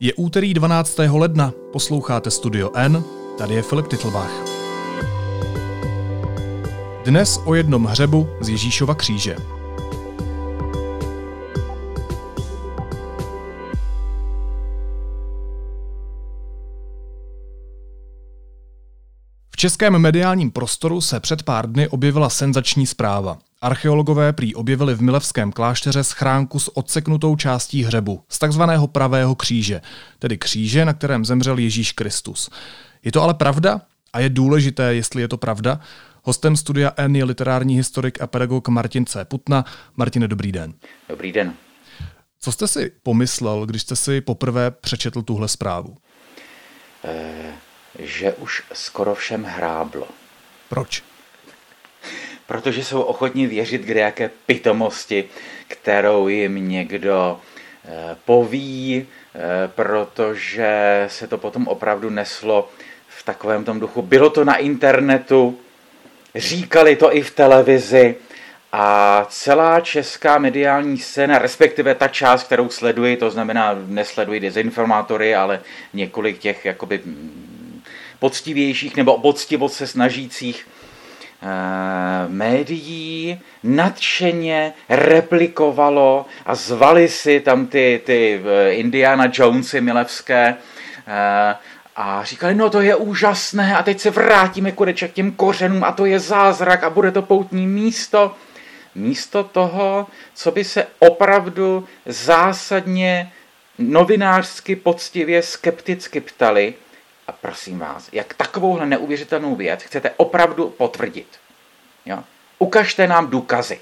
Je úterý 12. ledna, posloucháte Studio N, tady je Filip Titlbach. Dnes o jednom hřebu z Ježíšova kříže. V českém mediálním prostoru se před pár dny objevila senzační zpráva. Archeologové prý objevili v Milevském klášteře schránku s odseknutou částí hřebu, z takzvaného pravého kříže, tedy kříže, na kterém zemřel Ježíš Kristus. Je to ale pravda? A je důležité, jestli je to pravda? Hostem studia N je literární historik a pedagog Martin C. Putna. Martine, dobrý den. Dobrý den. Co jste si pomyslel, když jste si poprvé přečetl tuhle zprávu? E, že už skoro všem hráblo. Proč? Protože jsou ochotní věřit k jaké pitomosti, kterou jim někdo eh, poví, eh, protože se to potom opravdu neslo v takovém tom duchu. Bylo to na internetu, říkali to i v televizi a celá česká mediální scéna, respektive ta část, kterou sleduji, to znamená, nesleduji dezinformátory, ale několik těch jakoby mm, poctivějších nebo poctivost se snažících médií nadšeně replikovalo a zvali si tam ty, ty eh, Indiana Jonesy milevské eh, a říkali, no to je úžasné a teď se vrátíme konečně k těm kořenům a to je zázrak a bude to poutní místo. Místo toho, co by se opravdu zásadně novinářsky poctivě skepticky ptali, a prosím vás, jak takovouhle neuvěřitelnou věc chcete opravdu potvrdit? Jo? Ukažte nám důkazy.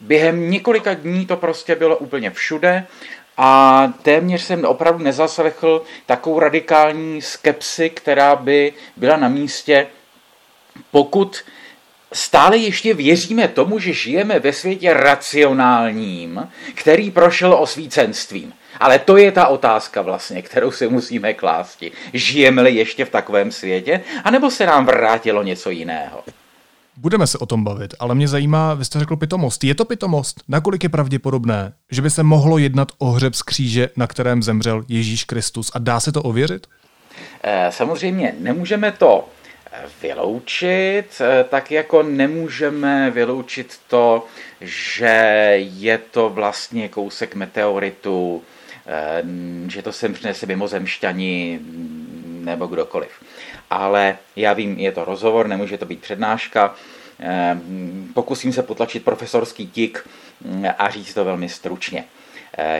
Během několika dní to prostě bylo úplně všude a téměř jsem opravdu nezaslechl takovou radikální skepsi, která by byla na místě, pokud stále ještě věříme tomu, že žijeme ve světě racionálním, který prošel osvícenstvím. Ale to je ta otázka vlastně, kterou si musíme klást. Žijeme-li ještě v takovém světě, anebo se nám vrátilo něco jiného? Budeme se o tom bavit, ale mě zajímá, vy jste řekl pitomost. Je to pitomost? Nakolik je pravděpodobné, že by se mohlo jednat o hřeb z kříže, na kterém zemřel Ježíš Kristus? A dá se to ověřit? Eh, samozřejmě nemůžeme to vyloučit, eh, tak jako nemůžeme vyloučit to, že je to vlastně kousek meteoritu, eh, že to sem přinese mimozemšťani mm, nebo kdokoliv. Ale já vím, je to rozhovor, nemůže to být přednáška. Eh, pokusím se potlačit profesorský tik mm, a říct to velmi stručně.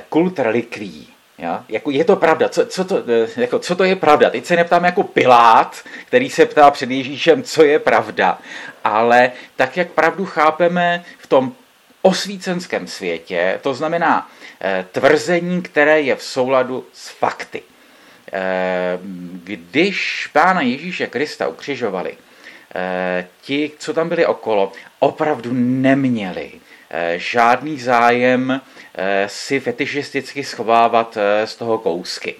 Kult relikví Ja? Jako je to pravda, co, co, to, eh, jako, co to je pravda? Teď se neptám jako Pilát, který se ptá před Ježíšem, co je pravda, ale tak, jak pravdu chápeme v tom osvícenském světě, to znamená eh, tvrzení, které je v souladu s fakty. Eh, když pána Ježíše Krista ukřižovali, eh, ti, co tam byli okolo, opravdu neměli eh, žádný zájem Eh, si fetišisticky schovávat eh, z toho kousky.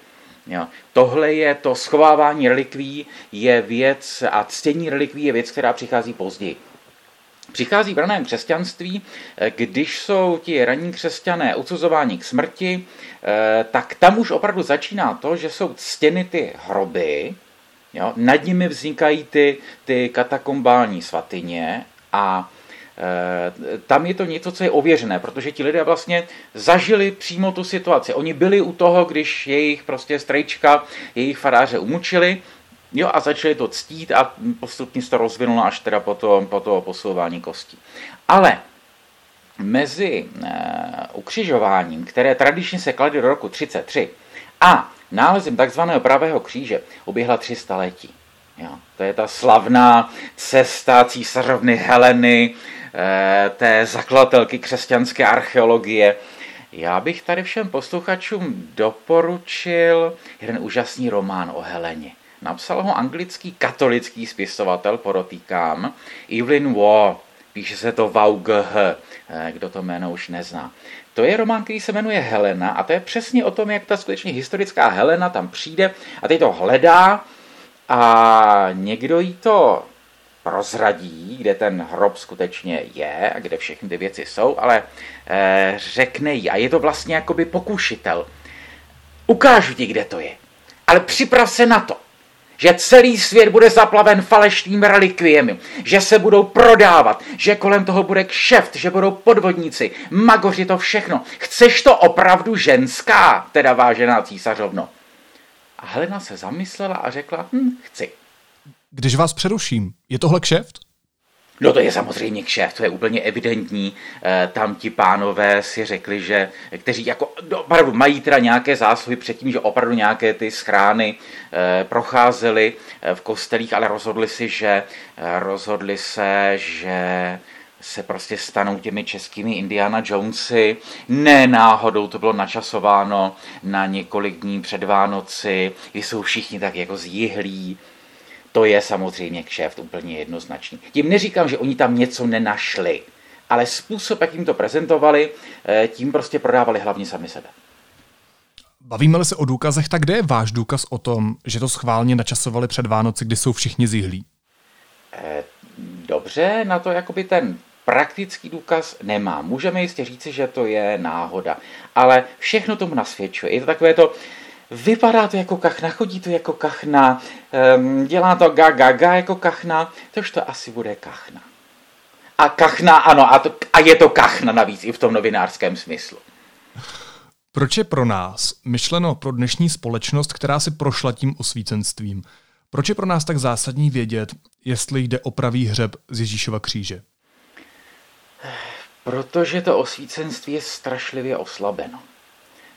Jo. Tohle je to schovávání relikví, je věc a ctění relikví je věc, která přichází později. Přichází v raném křesťanství, eh, když jsou ti ranní křesťané odsuzováni k smrti, tak tam už opravdu začíná to, že jsou ctěny ty hroby, jo, nad nimi vznikají ty, ty katakombální svatyně a Eh, tam je to něco, co je ověřené, protože ti lidé vlastně zažili přímo tu situaci. Oni byli u toho, když jejich prostě strejčka, jejich faráře umučili, Jo, a začali to ctít a postupně se to rozvinulo až teda po to, po to posouvání kostí. Ale mezi uh, ukřižováním, které tradičně se kladly do roku 33, a nálezem takzvaného pravého kříže uběhla tři staletí. Jo, to je ta slavná cesta císařovny Heleny, Eh, té zakladatelky křesťanské archeologie. Já bych tady všem posluchačům doporučil jeden úžasný román o Heleně. Napsal ho anglický katolický spisovatel, podotýkám, Evelyn Waugh. Píše se to VAUGH, eh, kdo to jméno už nezná. To je román, který se jmenuje Helena a to je přesně o tom, jak ta skutečně historická Helena tam přijde a teď to hledá a někdo jí to prozradí, kde ten hrob skutečně je a kde všechny ty věci jsou, ale e, řekne jí, a je to vlastně jakoby pokušitel, Ukážu ti, kde to je. Ale připrav se na to, že celý svět bude zaplaven falešnými relikviemi, že se budou prodávat, že kolem toho bude kšeft, že budou podvodníci, magoři to všechno. Chceš to opravdu ženská, teda vážená císařovno? A Helena se zamyslela a řekla, hm, chci. Když vás přeruším, je tohle kšeft? No to je samozřejmě kšeft, to je úplně evidentní. Eh, tam ti pánové si řekli, že kteří jako opravdu mají teda nějaké zásluhy předtím, že opravdu nějaké ty schrány eh, procházely eh, v kostelích, ale rozhodli si, že rozhodli se, že se prostě stanou těmi českými Indiana Jonesy. Ne náhodou to bylo načasováno na několik dní před Vánoci, kdy jsou všichni tak jako zjihlí, to je samozřejmě kšeft úplně jednoznačný. Tím neříkám, že oni tam něco nenašli, ale způsob, jak jim to prezentovali, eh, tím prostě prodávali hlavně sami sebe. Bavíme-li se o důkazech, tak kde je váš důkaz o tom, že to schválně načasovali před Vánoci, kdy jsou všichni zihlí? Eh, dobře, na to jakoby ten praktický důkaz nemá. Můžeme jistě říci, že to je náhoda, ale všechno tomu nasvědčuje. Je to takové to, vypadá to jako kachna, chodí to jako kachna, um, dělá to ga, ga, ga jako kachna, tož to asi bude kachna. A kachna, ano, a, to, a je to kachna navíc i v tom novinářském smyslu. Proč je pro nás myšleno pro dnešní společnost, která si prošla tím osvícenstvím? Proč je pro nás tak zásadní vědět, jestli jde o pravý hřeb z Ježíšova kříže? Protože to osvícenství je strašlivě oslabeno.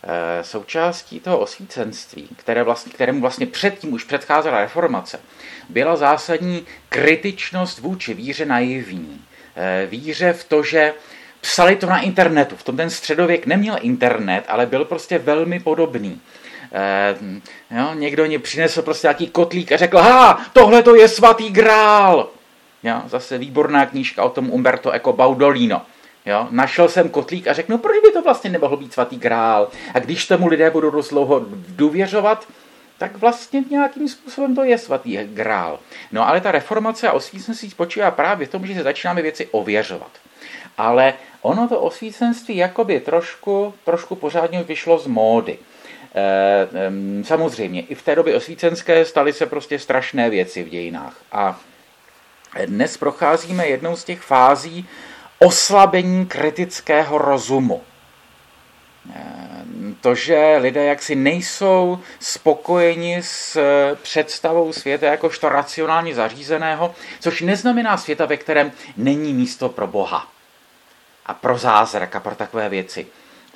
Eh, součástí toho osvícenství, které vlastně, kterému vlastně předtím už předcházela reformace, byla zásadní kritičnost vůči víře naivní. Eh, víře v to, že psali to na internetu. V tom ten středověk neměl internet, ale byl prostě velmi podobný. Eh, jo, někdo mě přinesl prostě nějaký kotlík a řekl, ha, tohle to je svatý grál. Jo, zase výborná knížka o tom Umberto Eco Baudolino. Jo? Našel jsem kotlík a řekl, no proč by to vlastně nemohl být svatý grál? A když tomu lidé budou dost dlouho důvěřovat, tak vlastně nějakým způsobem to je svatý grál. No ale ta reformace a osvícenství spočívá právě v tom, že se začínáme věci ověřovat. Ale ono to osvícenství jakoby trošku, trošku pořádně vyšlo z módy. E, samozřejmě, i v té době osvícenské staly se prostě strašné věci v dějinách. A dnes procházíme jednou z těch fází, oslabení kritického rozumu. Eh, to, že lidé jaksi nejsou spokojeni s představou světa jakožto racionálně zařízeného, což neznamená světa, ve kterém není místo pro Boha a pro zázrak a pro takové věci.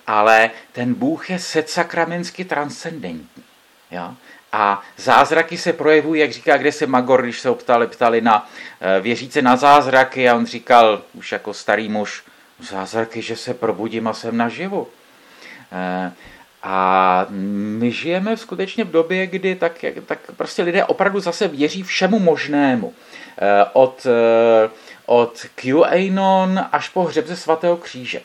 Ale ten Bůh je sedsakramensky transcendentní. Jo? A zázraky se projevují, jak říká, kde se Magor, když se ho ptali, ptali na eh, věříce na zázraky a on říkal, už jako starý muž, zázraky, že se probudím a jsem naživu. Eh, a my žijeme skutečně v době, kdy tak, tak prostě lidé opravdu zase věří všemu možnému. Eh, od, od QAnon až po hřebze svatého kříže.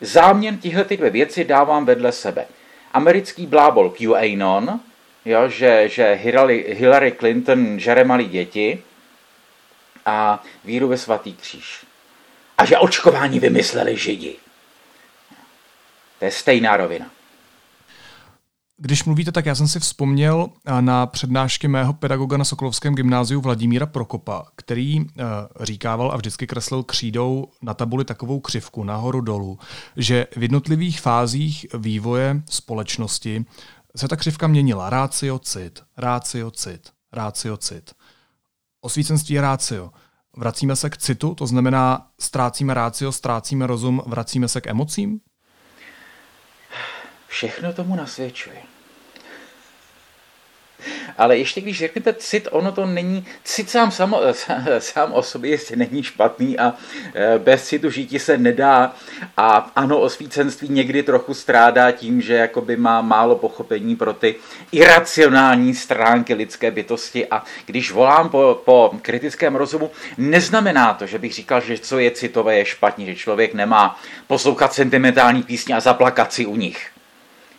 Záměn tihle ty dvě věci dávám vedle sebe. Americký blábol QAnon, jo, že, že Hillary, Clinton žere malí děti a víru ve svatý kříž. A že očkování vymysleli židi. To je stejná rovina. Když mluvíte, tak já jsem si vzpomněl na přednášky mého pedagoga na Sokolovském gymnáziu Vladimíra Prokopa, který uh, říkával a vždycky kreslil křídou na tabuli takovou křivku nahoru dolů, že v jednotlivých fázích vývoje společnosti se ta křivka měnila. Rácio, cit, rácio, cit, rácio, cit. Osvícenství je rácio. Vracíme se k citu, to znamená ztrácíme rácio, ztrácíme rozum, vracíme se k emocím? Všechno tomu nasvědčuje. Ale ještě když řeknete cit, ono to není, cit sám, samo, sám o sobě ještě není špatný a e, bez citu žítí se nedá. A ano, osvícenství někdy trochu strádá tím, že jakoby má málo pochopení pro ty iracionální stránky lidské bytosti a když volám po, po kritickém rozumu, neznamená to, že bych říkal, že co je citové je špatně, že člověk nemá poslouchat sentimentální písně a zaplakat si u nich,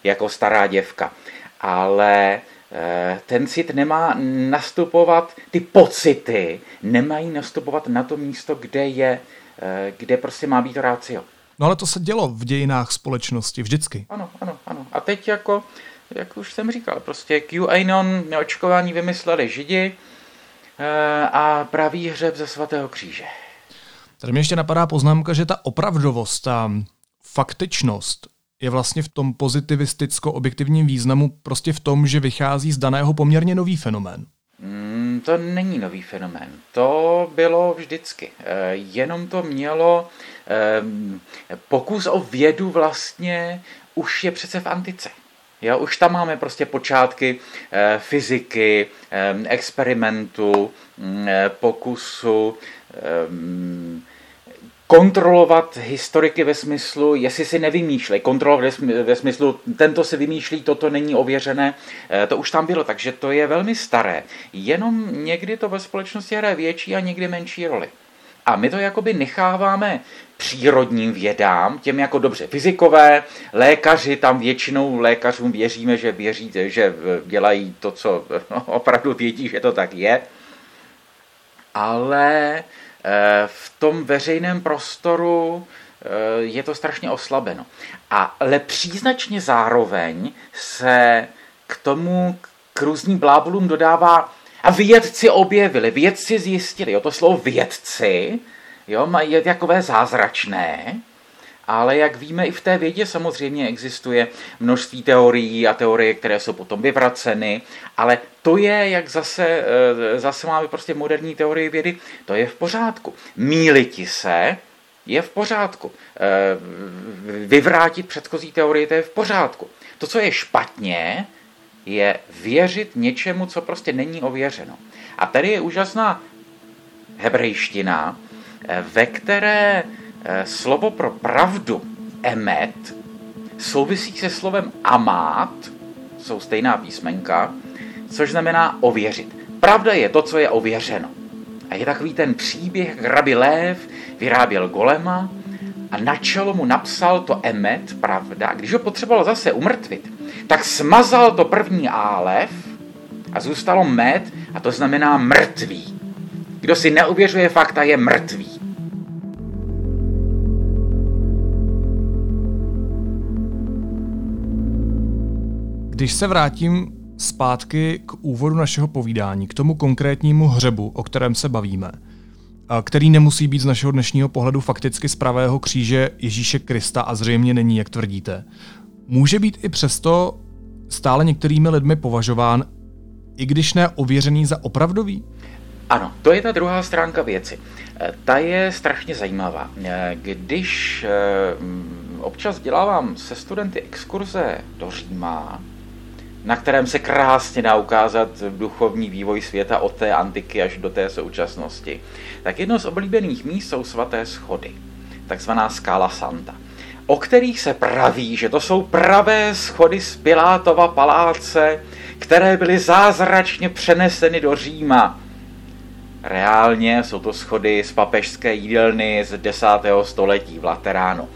jako stará děvka. Ale Eh, ten cit nemá nastupovat, ty pocity nemají nastupovat na to místo, kde je, eh, kde prostě má být rácio. No ale to se dělo v dějinách společnosti vždycky. Ano, ano, ano. A teď jako jak už jsem říkal, prostě QAnon neočkování vymysleli Židi eh, a pravý hřeb ze svatého kříže. Tady mě ještě napadá poznámka, že ta opravdovost, ta faktičnost je vlastně v tom pozitivisticko-objektivním významu prostě v tom, že vychází z daného poměrně nový fenomén. Mm, to není nový fenomén. To bylo vždycky. E, jenom to mělo e, pokus o vědu vlastně už je přece v antice. Jo, už tam máme prostě počátky e, fyziky, e, experimentu, e, pokusu, e, kontrolovat historiky ve smyslu, jestli si nevymýšlej, kontrolovat ve smyslu, tento si vymýšlí, toto není ověřené, eh, to už tam bylo, takže to je velmi staré. Jenom někdy to ve společnosti hraje větší a někdy menší roli. A my to jakoby necháváme přírodním vědám, těm jako dobře fyzikové, lékaři, tam většinou lékařům věříme, že věří, že dělají to, co opravdu vědí, že to tak je. Ale v tom veřejném prostoru eh, je to strašně oslabeno. Ale příznačně zároveň se k tomu k různým blábolům dodává a vědci objevili, vědci zjistili, jo, to slovo vědci, jo, je takové zázračné, ale jak víme, i v té vědě samozřejmě existuje množství teorií a teorie, které jsou potom vyvraceny, ale to je, jak zase, eh, zase máme prostě moderní teorie vědy, to je v pořádku. Míliti se je v pořádku. Eh, vyvrátit předchozí teorie, to je v pořádku. To, co je špatně, je věřit něčemu, co prostě není ověřeno. A tady je úžasná hebrejština, eh, ve které slovo pro pravdu emet souvisí se slovem amát, jsou stejná písmenka, což znamená ověřit. Pravda je to, co je ověřeno. A je takový ten příběh, jak rabi Lév vyráběl golema a na čelo mu napsal to emet, pravda. Když ho potřeboval zase umrtvit, tak smazal to první álev a zůstalo met a to znamená mrtvý. Kdo si neuvěřuje fakta, je mrtvý. Když se vrátím zpátky k úvodu našeho povídání, k tomu konkrétnímu hřebu, o kterém se bavíme, který nemusí být z našeho dnešního pohledu fakticky z pravého kříže Ježíše Krista a zřejmě není, jak tvrdíte. Může být i přesto stále některými lidmi považován, i když ne ověřený za opravdový? Ano, to je ta druhá stránka věci. E, ta je strašně zajímavá. E, když e, občas dělávám se studenty exkurze do Říma, na kterém se krásně dá ukázat duchovní vývoj světa od té antiky až do té současnosti, tak jedno z oblíbených míst jsou svaté schody, takzvaná skála Santa, o kterých se praví, že to jsou pravé schody z Pilátova paláce, které byly zázračně přeneseny do Říma. Reálně jsou to schody z papežské jídelny z 10. století v Lateránu.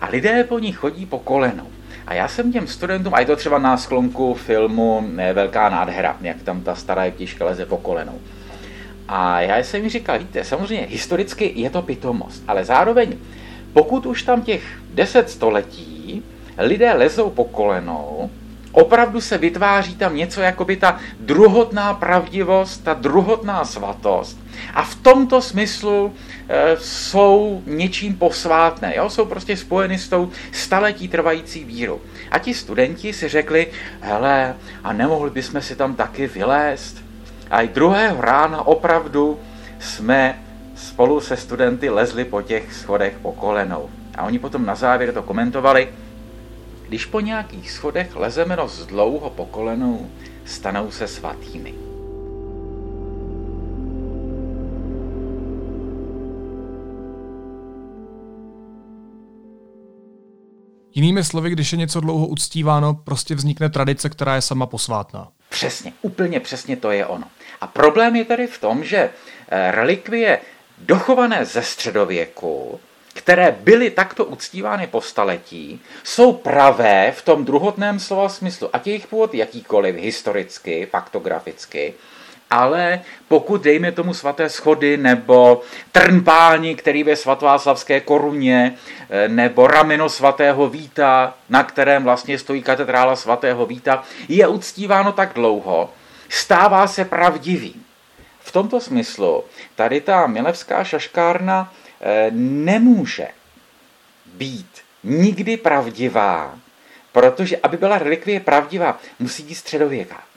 A lidé po nich chodí po kolenou. A já jsem těm studentům, a je to třeba na sklonku filmu Velká nádhera, jak tam ta stará jeptiška leze po kolenou. A já jsem mi říkal, víte, samozřejmě historicky je to pitomost, ale zároveň, pokud už tam těch deset století lidé lezou po kolenou, opravdu se vytváří tam něco jako by ta druhotná pravdivost, ta druhotná svatost. A v tomto smyslu e, jsou něčím posvátné, jo? jsou prostě spojeny s tou staletí trvající vírou. A ti studenti si řekli, hele, a nemohli bychom si tam taky vylézt? A i druhého rána opravdu jsme spolu se studenty lezli po těch schodech po kolenou. A oni potom na závěr to komentovali, když po nějakých schodech lezeme dost dlouho po kolenou, stanou se svatými. Jinými slovy, když je něco dlouho uctíváno, prostě vznikne tradice, která je sama posvátná. Přesně, úplně přesně to je ono. A problém je tady v tom, že eh, relikvie dochované ze středověku které byly takto uctívány po staletí, jsou pravé v tom druhotném slova smyslu, ať jejich původ jakýkoliv, historicky, faktograficky, ale pokud dejme tomu svaté schody nebo trnpáni, který ve svatváclavské koruně, eh, nebo rameno svatého Víta, na kterém vlastně stojí katedrála svatého Víta, je uctíváno tak dlouho, stává se pravdivým. V tomto smyslu tady ta milevská šaškárna eh, nemůže být nikdy pravdivá, protože aby byla relikvie pravdivá, musí být středověká.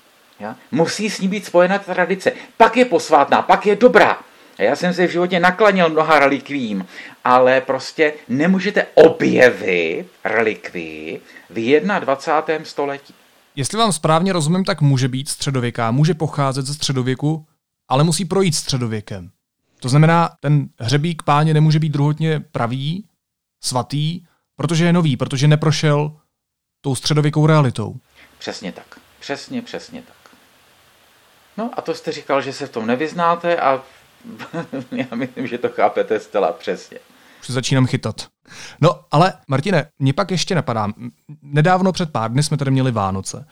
Ja? Musí s ní být spojena tradice. Pak je posvátná, pak je dobrá. Já jsem se v životě naklanil mnoha relikvím, ale prostě nemůžete objevit relikvii v 21. století. Jestli vám správně rozumím, tak může být středověká, může pocházet ze středověku, ale musí projít středověkem. To znamená, ten hřebík páně nemůže být druhotně pravý, svatý, protože je nový, protože neprošel tou středověkou realitou. Přesně tak. Přesně, přesně tak. No a to jste říkal, že se v tom nevyznáte a já myslím, že to chápete zcela přesně. Už se začínám chytat. No, ale Martine, mě pak ještě napadá. Nedávno před pár dny jsme tady měli Vánoce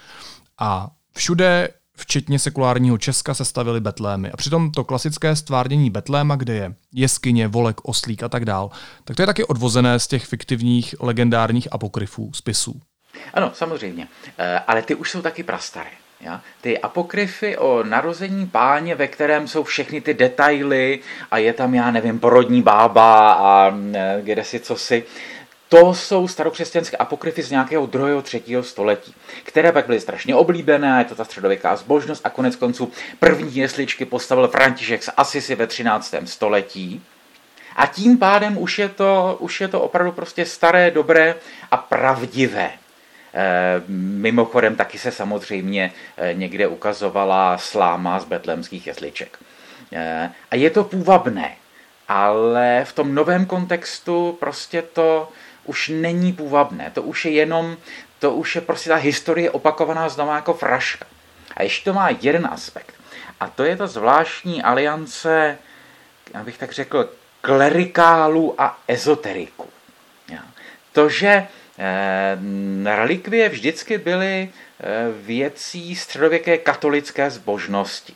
a všude, včetně sekulárního Česka, se stavili betlémy. A přitom to klasické stvárnění betléma, kde je jeskyně, volek, oslík a tak dál, tak to je taky odvozené z těch fiktivních legendárních apokryfů, spisů. Ano, samozřejmě. Eh, ale ty už jsou taky prastaré. Ja? Ty apokryfy o narození páně, ve kterém jsou všechny ty detaily a je tam, já nevím, porodní bába a e, kde si co si, to jsou starokřesťanské apokryfy z nějakého druhého, třetího století, které pak byly strašně oblíbené, je to ta středověká zbožnost a konec konců první jesličky postavil František z Asisi ve 13. století. A tím pádem už je to, už je to opravdu prostě staré, dobré a pravdivé. Eh, mimochodem taky se samozřejmě eh, někde ukazovala sláma z betlemských jesliček. Eh, a je to půvabné, ale v tom novém kontextu prostě to už není půvabné. To už je jenom, to už je prostě ta historie opakovaná znovu jako fraška. A ještě to má jeden aspekt. A to je ta zvláštní aliance, abych tak řekl, klerikálů a ezoteriků. To, že relikvie vždycky byly eh, věcí středověké katolické zbožnosti.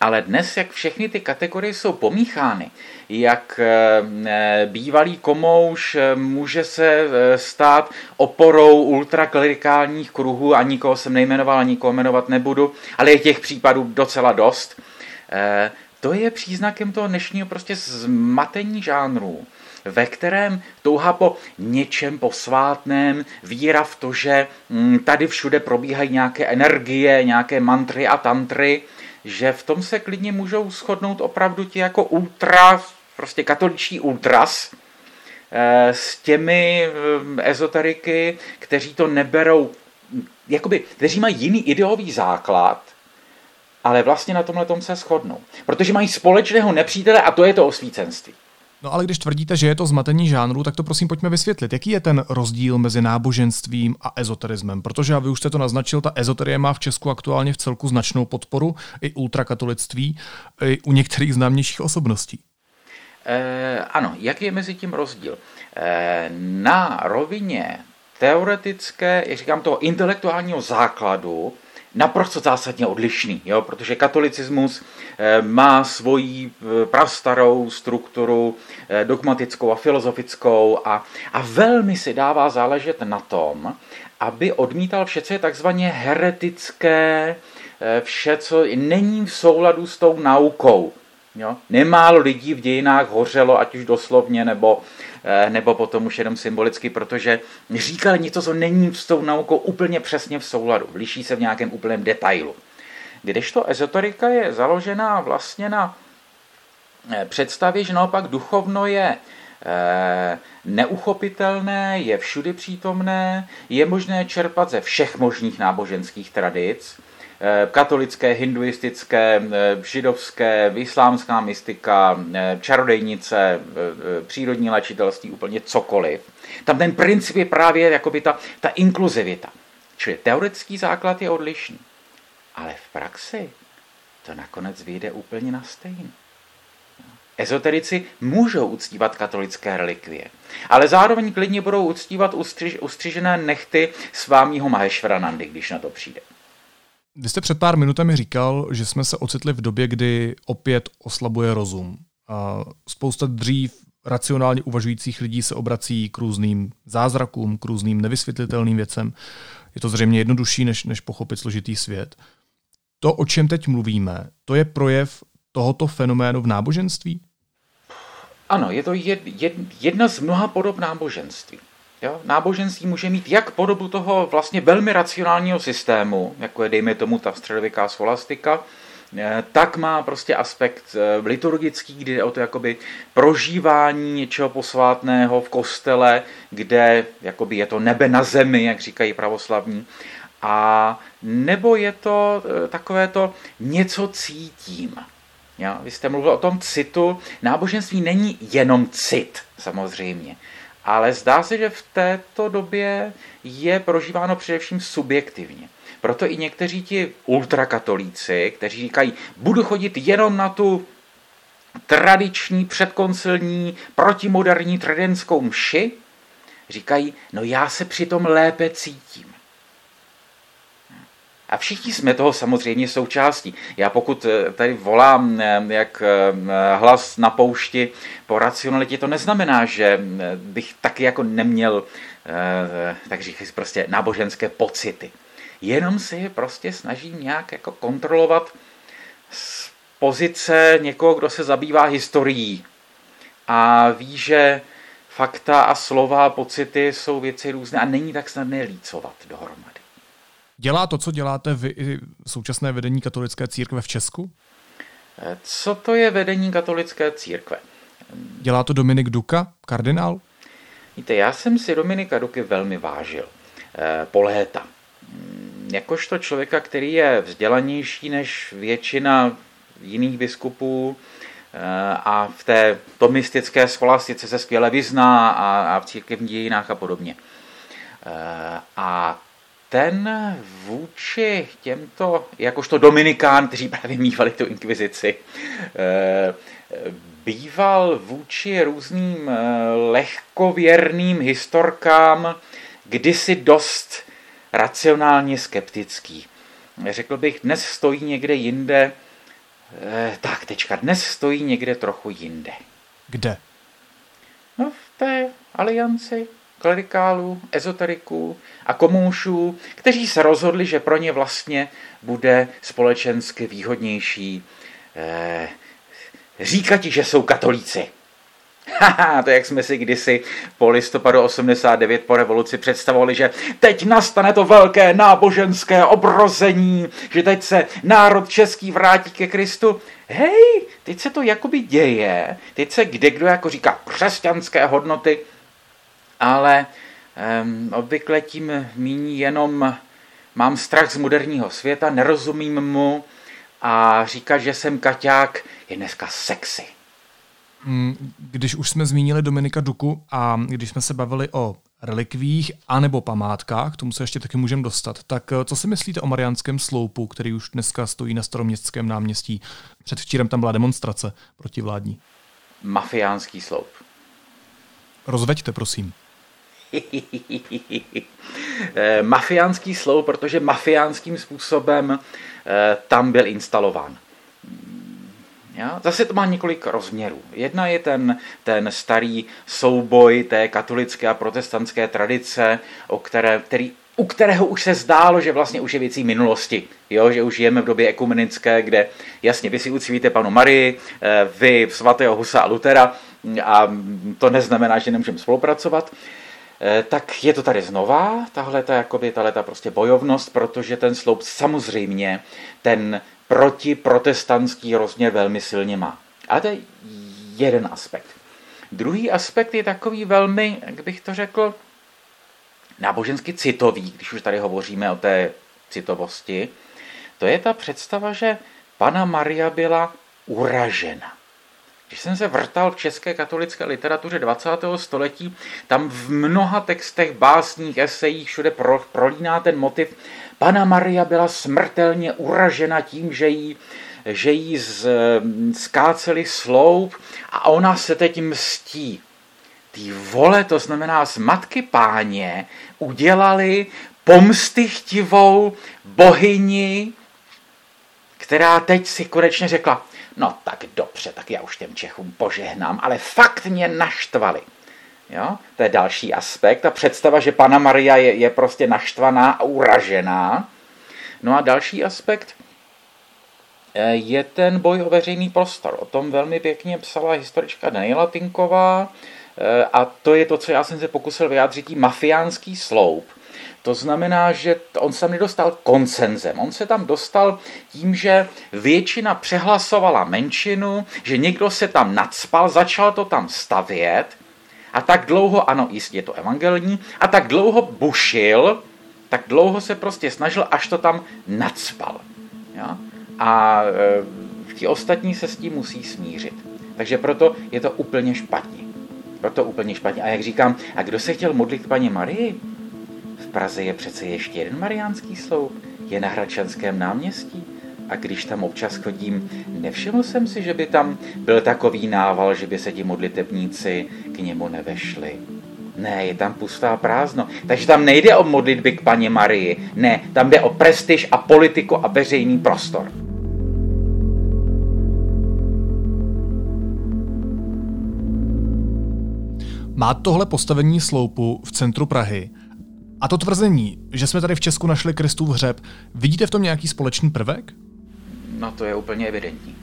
Ale dnes, jak všechny ty kategorie jsou pomíchány, jak eh, bývalý komouš může se stát oporou ultraklerikálních kruhů, a nikoho jsem nejmenoval, a nikoho jmenovat nebudu, ale je těch případů docela dost, to je příznakem toho dnešního prostě zmatení žánrů ve kterém touha po něčem posvátném, víra v to, že mm, tady všude probíhají nějaké energie, nějaké mantry a tantry, že v tom se klidně můžou shodnout opravdu ti jako ultra, prostě katoličtí ultras, eh, s těmi eh, ezoteriky, kteří to neberou, jakoby, kteří mají jiný ideový základ, ale vlastně na tomhle tom se shodnou. Protože mají společného nepřítele a to je to osvícenství. No ale když tvrdíte, že je to zmatení žánru, tak to prosím pojďme vysvětlit. Jaký je ten rozdíl mezi náboženstvím a ezoterismem? Protože, vy už jste to naznačil, ta ezoterie má v Česku aktuálně v celku značnou podporu, i ultrakatolictví, i u některých známějších osobností. E, ano, jaký je mezi tím rozdíl? E, na rovině teoretické, jak říkám toho intelektuálního základu, naprosto zásadně odlišný, jo? protože katolicismus eh, má svoji eh, prastarou strukturu eh, dogmatickou a filozofickou a, a velmi si dává záležet na tom, aby odmítal vše, co je takzvaně heretické, vše, co není v souladu s tou naukou. Jo? Nemálo lidí v dějinách hořelo, ať už doslovně nebo, nebo potom už jenom symbolicky, protože říkali něco, co není s tou naukou úplně přesně v souladu. Liší se v nějakém úplném detailu. Kdežto ezoterika je založená vlastně na eh, představě, že naopak duchovno je eh, neuchopitelné, je všudy přítomné, je možné čerpat ze všech možných náboženských tradic, Eh, katolické, hinduistické, eh, židovské, islámská mystika, eh, čarodejnice, přírodní léčitelství, úplně cokoliv. Tam ten princip je právě jakoby ta, ta inkluzivita. Čili teoretický základ je odlišný. Ale v praxi to nakonec vyjde úplně na stejný. Ezoterici můžou uctívat katolické relikvie, ale zároveň klidně budou uctívat ustřiž, ustřižené nechty svámího Maheshvaranandy, když na to přijde. Vy jste před pár minutami říkal, že jsme se ocitli v době, kdy opět oslabuje rozum. A spousta dřív racionálně uvažujících lidí se obrací k různým zázrakům, k různým nevysvětlitelným věcem. Je to zřejmě jednodušší, než, než pochopit složitý svět. To, o čem teď mluvíme, to je projev tohoto fenoménu v náboženství? Ano, je to jed, jed, jedna z mnoha podob náboženství. Jo? Náboženství může mít jak podobu toho vlastně velmi racionálního systému, jako je dejme tomu ta středověká scholastika, eh, tak má prostě aspekt eh, liturgický, kdy je o to jakoby prožívání něčeho posvátného v kostele, kde jakoby je to nebe na zemi, jak říkají pravoslavní, a nebo je to eh, takové to něco cítím. Jo? Vy jste mluvil o tom citu. Náboženství není jenom cit, samozřejmě. Ale zdá se, že v této době je prožíváno především subjektivně. Proto i někteří ti ultrakatolíci, kteří říkají, budu chodit jenom na tu tradiční, předkoncilní, protimoderní tridentskou mši, říkají, no já se přitom lépe cítím. A všichni jsme toho samozřejmě součástí. Já pokud eh, tady volám eh, jak eh, hlas na poušti po racionalitě, to neznamená, že bych taky jako neměl, tak říkají prostě náboženské pocity. Jenom si je prostě snažím nějak jako kontrolovat z pozice někoho, kdo se zabývá historií a ví, že fakta a slova a pocity jsou věci různé a není tak snadné lícovat dohromady. Dělá to, co děláte vy i současné vedení katolické církve v Česku? Co to je vedení katolické církve? Dělá to Dominik Duka, kardinál? Víte, já jsem si Dominika Duky velmi vážil eh, po léta. Mm, jakožto člověka, který je vzdělanější než většina jiných biskupů eh, a v té tomistické scholastice se skvěle vyzná a, a v církevních dějinách a podobně. Eh, a ten vůči těmto, jakožto Dominikán, kteří právě mývali tu inkvizici, eh, býval vůči různým eh, lehkověrným historkám kdysi dost racionálně skeptický. Řekl bych, dnes stojí někde jinde, eh, tak tečka, dnes stojí někde trochu jinde. Kde? No v té alianci klerikálů, ezoteriků a komoušů, kteří se rozhodli, že pro ně vlastně bude společensky výhodnější eh, říkat že jsou katolíci. Haha, to jak jsme si kdysi po listopadu 89 po revoluci představovali, že teď nastane to velké náboženské obrození, že teď se národ český vrátí ke Kristu. Hej, teď se to jakoby děje, teď se kde kdo jako říká křesťanské hodnoty, ale um, obvykle tím míní jenom mám strach z moderního světa, nerozumím mu a říká, že jsem kaťák, je dneska sexy. Hmm, když už jsme zmínili Dominika Duku a když jsme se bavili o relikvích anebo památkách, k tomu se ještě taky můžeme dostat, tak eh, co si myslíte o Mariánském sloupu, který už dneska stojí na staroměstském náměstí? Předvčírem tam byla demonstrace proti vládní. Mafiánský sloup. Rozveďte, prosím. Eh, mafiánský slov, protože mafiánským způsobem eh, tam byl instalován. Ja? Zase to má několik rozměrů. Jedna je ten, ten starý souboj té katolické a protestantské tradice, o které, který, u kterého už se zdálo, že vlastně už je věcí minulosti. Jo? Že už žijeme v době ekumenické, kde jasně vy si uctívíte panu Marii, eh, vy svatého Husa a Lutera a to neznamená, že nemůžeme spolupracovat. Eh, tak je to tady znova, tahle ta, jakoby, tahle ta prostě bojovnost, protože ten sloup samozřejmě ten protiprotestantský rozměr velmi silně má. Ale to je jeden aspekt. Druhý aspekt je takový velmi, jak bych to řekl, nábožensky citový, když už tady hovoříme o té citovosti. To je ta představa, že Pana Maria byla uražena. Když jsem se vrtal v české katolické literatuře 20. století, tam v mnoha textech, básních, esejích, všude pro, prolíná ten motiv. Pana Maria byla smrtelně uražena tím, že jí, že jí z, skáceli sloup a ona se teď mstí. Ty vole, to znamená z matky páně, udělali pomstychtivou bohyni která teď si konečně řekla, no tak dobře, tak já už těm Čechům požehnám, ale fakt mě naštvali. Jo? To je další aspekt. Ta představa, že Pana Maria je, je prostě naštvaná a uražená. No a další aspekt eh, je ten boj o veřejný prostor. O tom velmi pěkně psala historička Daniela Tinková eh, a to je to, co já jsem se pokusil vyjádřit, mafiánský sloup. To znamená, že on se tam nedostal koncenzem. On se tam dostal tím, že většina přehlasovala menšinu, že někdo se tam nadspal, začal to tam stavět a tak dlouho, ano, jistě je to evangelní, a tak dlouho bušil, tak dlouho se prostě snažil, až to tam nadspal. Jo? A e, ti ostatní se s tím musí smířit. Takže proto je to úplně špatně. Proto úplně špatně. A jak říkám, a kdo se chtěl modlit k paní Marii? Praze je přece ještě jeden mariánský sloup. Je na Hradčanském náměstí. A když tam občas chodím, nevšiml jsem si, že by tam byl takový nával, že by se ti modlitebníci k němu nevešli. Ne, je tam pustá prázdno. Takže tam nejde o modlitby k paně Marii. Ne, tam jde o prestiž a politiku a veřejný prostor. Má tohle postavení sloupu v centru Prahy a to tvrzení, že jsme tady v Česku našli Kristův hřeb, vidíte v tom nějaký společný prvek? No to je úplně evidentní.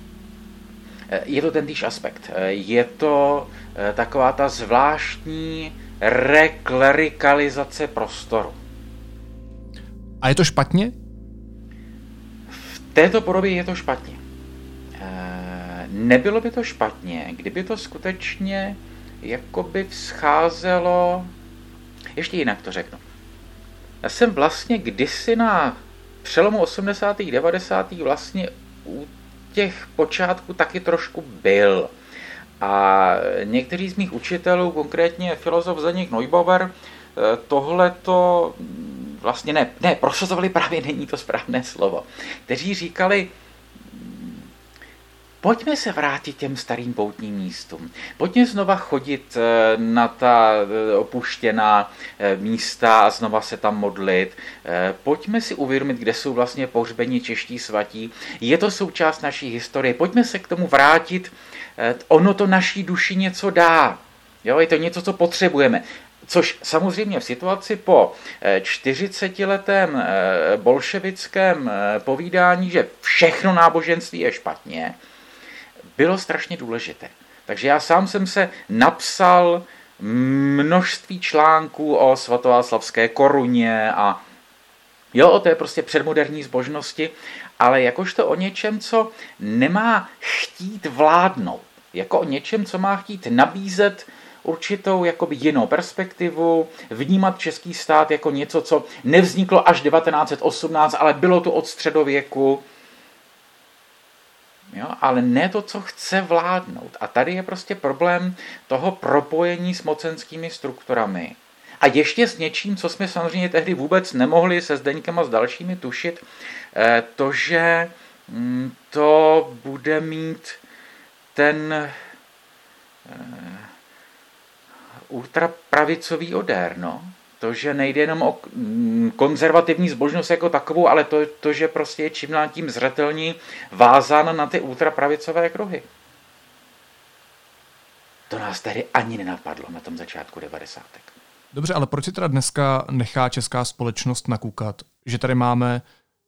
Eh, je to ten týž aspekt. Eh, je to eh, taková ta zvláštní reklerikalizace prostoru. A je to špatně? V této podobě je to špatně. Nebylo by to špatně, kdyby to skutečně jakoby vzcházelo... Ještě jinak to řeknu. Já jsem vlastně kdysi na přelomu 80. 90. vlastně u těch počátků taky trošku byl. A někteří z mých učitelů, konkrétně filozof Zdeněk Neubauer, eh, tohle to vlastně ne, ne, prosazovali právě není to správné slovo, kteří říkali, Pojďme se vrátit těm starým poutním místům. Pojďme znova chodit eh, na ta eh, opuštěná eh, místa a znova se tam modlit. Pojďme si uvědomit, kde jsou vlastně pohřbení čeští svatí. Je to součást naší historie. Pojďme se k tomu vrátit. Ono to naší duši něco dá. Jo, je to něco, co potřebujeme. Což samozřejmě v situaci po 40-letém bolševickém povídání, že všechno náboženství je špatně, bylo strašně důležité. Takže já sám jsem se napsal množství článků o svatováclavské koruně a jo, o té prostě předmoderní zbožnosti, ale jakožto o něčem, co nemá chtít vládnout, jako o něčem, co má chtít nabízet určitou jakoby jinou perspektivu, vnímat český stát jako něco, co nevzniklo až 1918, ale bylo tu od středověku, jo? ale ne to, co chce vládnout. A tady je prostě problém toho propojení s mocenskými strukturami. A ještě s něčím, co jsme samozřejmě tehdy vůbec nemohli se Zdeňkem a s dalšími tušit, eh, to, že mm, to bude mít ten eh, ultrapravicový odér, no to, že nejde jenom o konzervativní zbožnost jako takovou, ale to, to že prostě je čím dál tím zřetelní vázán na ty ultrapravicové kruhy. To nás tehdy ani nenapadlo na tom začátku 90. Dobře, ale proč si teda dneska nechá česká společnost nakoukat, že tady máme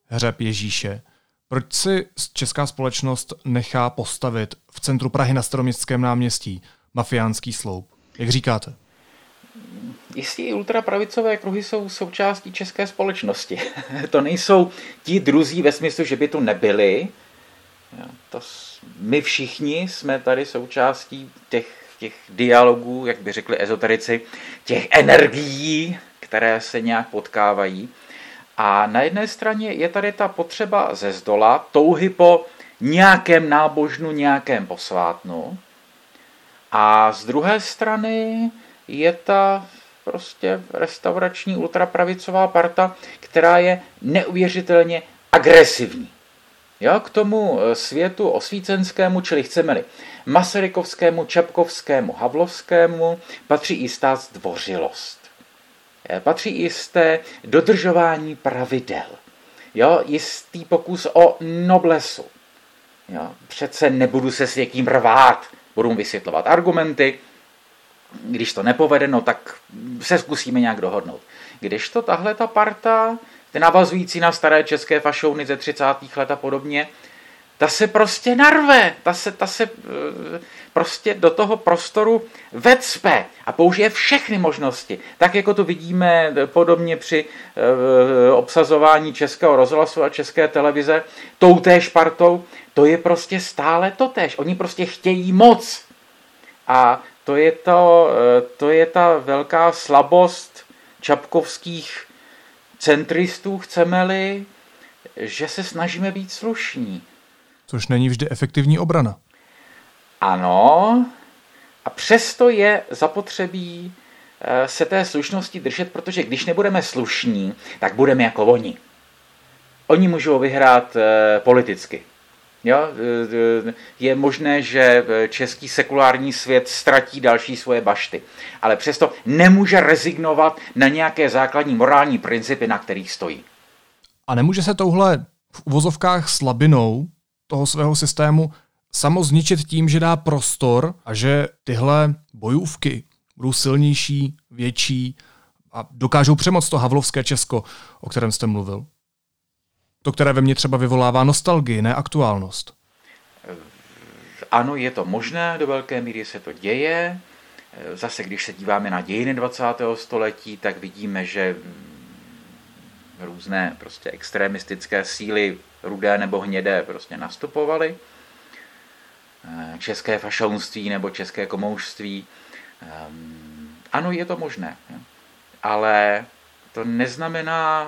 hřeb Ježíše? Proč si česká společnost nechá postavit v centru Prahy na staroměstském náměstí mafiánský sloup? Jak říkáte? Jistě ultrapravicové kruhy jsou součástí české společnosti. to nejsou ti druzí ve smyslu, že by tu nebyli. To my všichni jsme tady součástí těch, těch dialogů, jak by řekli ezoterici, těch energií, které se nějak potkávají. A na jedné straně je tady ta potřeba ze zdola, touhy po nějakém nábožnu, nějakém posvátnu. A z druhé strany je ta prostě restaurační ultrapravicová parta, která je neuvěřitelně agresivní. Jo, k tomu eh, světu osvícenskému, čili chceme-li Masarykovskému, Čapkovskému, Havlovskému, patří i stát zdvořilost. Eh, patří jisté dodržování pravidel. Jo, jistý pokus o noblesu. Jo, přece nebudu se s někým rvát, budu vysvětlovat argumenty, když to nepovede, no tak se zkusíme nějak dohodnout. Když to tahle ta parta, ty navazující na staré české fašouny ze 30. let a podobně, ta se prostě narve, ta se, ta se eh, prostě do toho prostoru vecpe a použije všechny možnosti. Tak jako to vidíme podobně při eh, obsazování českého rozhlasu a české televize tou též partou, to je prostě stále to též. Oni prostě chtějí moc. A to je, to, eh, to je ta velká slabost čapkovských centristů, chceme-li, že se snažíme být slušní. Což není vždy efektivní obrana. Ano, a přesto je zapotřebí eh, se té slušnosti držet, protože když nebudeme slušní, tak budeme jako oni. Oni můžou vyhrát eh, politicky. Jo? Je možné, že český sekulární svět ztratí další svoje bašty, ale přesto nemůže rezignovat na nějaké základní morální principy, na kterých stojí. A nemůže se touhle v uvozovkách slabinou toho svého systému samo zničit tím, že dá prostor a že tyhle bojůvky budou silnější, větší a dokážou přemoct to havlovské Česko, o kterém jste mluvil? To, které ve mně třeba vyvolává nostalgii, ne aktuálnost. Ano, je to možné, do velké míry se to děje. Zase, když se díváme na dějiny 20. století, tak vidíme, že různé prostě extremistické síly, rudé nebo hnědé, prostě nastupovaly. České fašounství nebo české komoušství. Ehm, ano, je to možné, ale to neznamená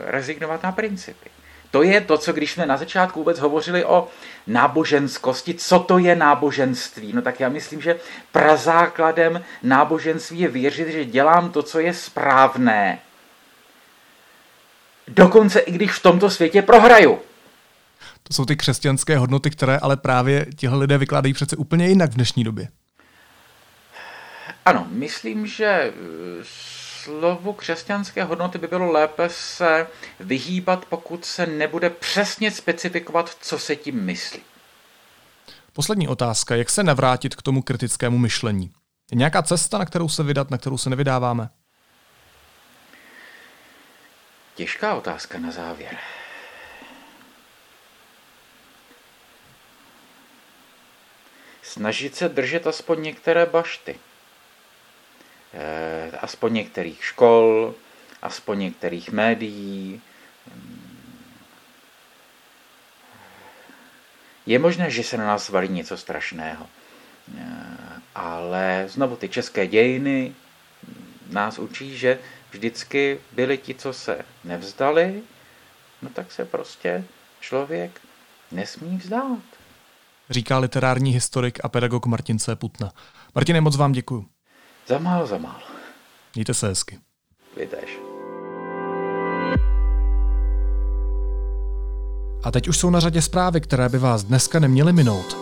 rezignovat na principy. To je to, co když jsme na začátku vůbec hovořili o náboženskosti, co to je náboženství. No tak já myslím, že prazákladem náboženství je věřit, že dělám to, co je správné. Dokonce i když v tomto světě prohraju. To jsou ty křesťanské hodnoty, které ale právě tihle lidé vykládají přece úplně jinak v dnešní době. Ano, myslím, že slovu křesťanské hodnoty by bylo lépe se vyhýbat, pokud se nebude přesně specifikovat, co se tím myslí. Poslední otázka, jak se navrátit k tomu kritickému myšlení? Je nějaká cesta, na kterou se vydat, na kterou se nevydáváme? Těžká otázka na závěr. Snažit se držet aspoň některé bašty. Eh, aspoň některých škol, aspoň některých médií. Je možné, že se na nás valí něco strašného. Eh, ale znovu ty české dějiny nás učí, že vždycky byli ti, co se nevzdali, no tak se prostě člověk nesmí vzdát. Říká literární historik a pedagog Martin C. Putna. Martine, moc vám děkuju. Za málo, za málo. Mějte se hezky. Vy A teď už jsou na řadě zprávy, které by vás dneska neměly minout.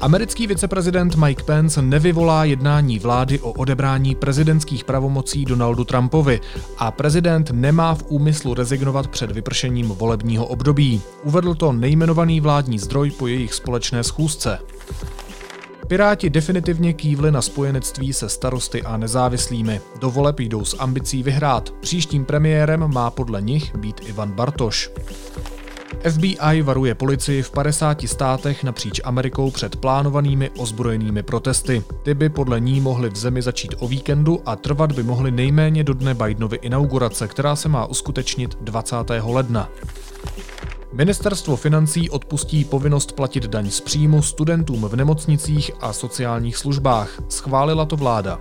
Americký viceprezident Mike Pence nevyvolá jednání vlády o odebrání prezidentských pravomocí Donaldu Trumpovi a prezident nemá v úmyslu rezignovat před vypršením volebního období. Uvedl to nejmenovaný vládní zdroj po jejich společné schůzce. Piráti definitivně kývli na spojenectví se starosty a nezávislými. Do voleb jdou s ambicí vyhrát. Příštím premiérem má podle nich být Ivan Bartoš. FBI varuje policii v 50 státech napříč Amerikou před plánovanými ozbrojenými protesty. Ty by podle ní mohly v zemi začít o víkendu a trvat by mohly nejméně do dne Bidenovy inaugurace, která se má uskutečnit 20. ledna. Ministerstvo financí odpustí povinnost platit daň z příjmu studentům v nemocnicích a sociálních službách. Schválila to vláda.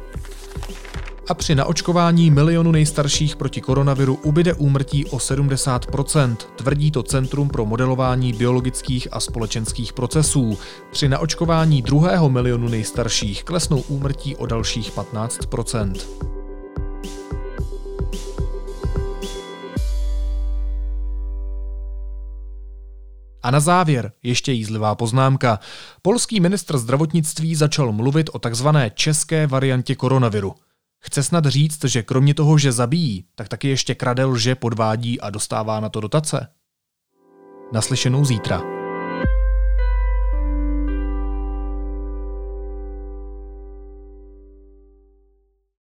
A při naočkování milionu nejstarších proti koronaviru ubyde úmrtí o 70%, tvrdí to Centrum pro modelování biologických a společenských procesů. Při naočkování druhého milionu nejstarších klesnou úmrtí o dalších 15%. A na závěr ještě jízlivá poznámka. Polský ministr zdravotnictví začal mluvit o takzvané české variantě koronaviru. Chce snad říct, že kromě toho, že zabíjí, tak taky ještě krade, lže, podvádí a dostává na to dotace? Naslyšenou zítra.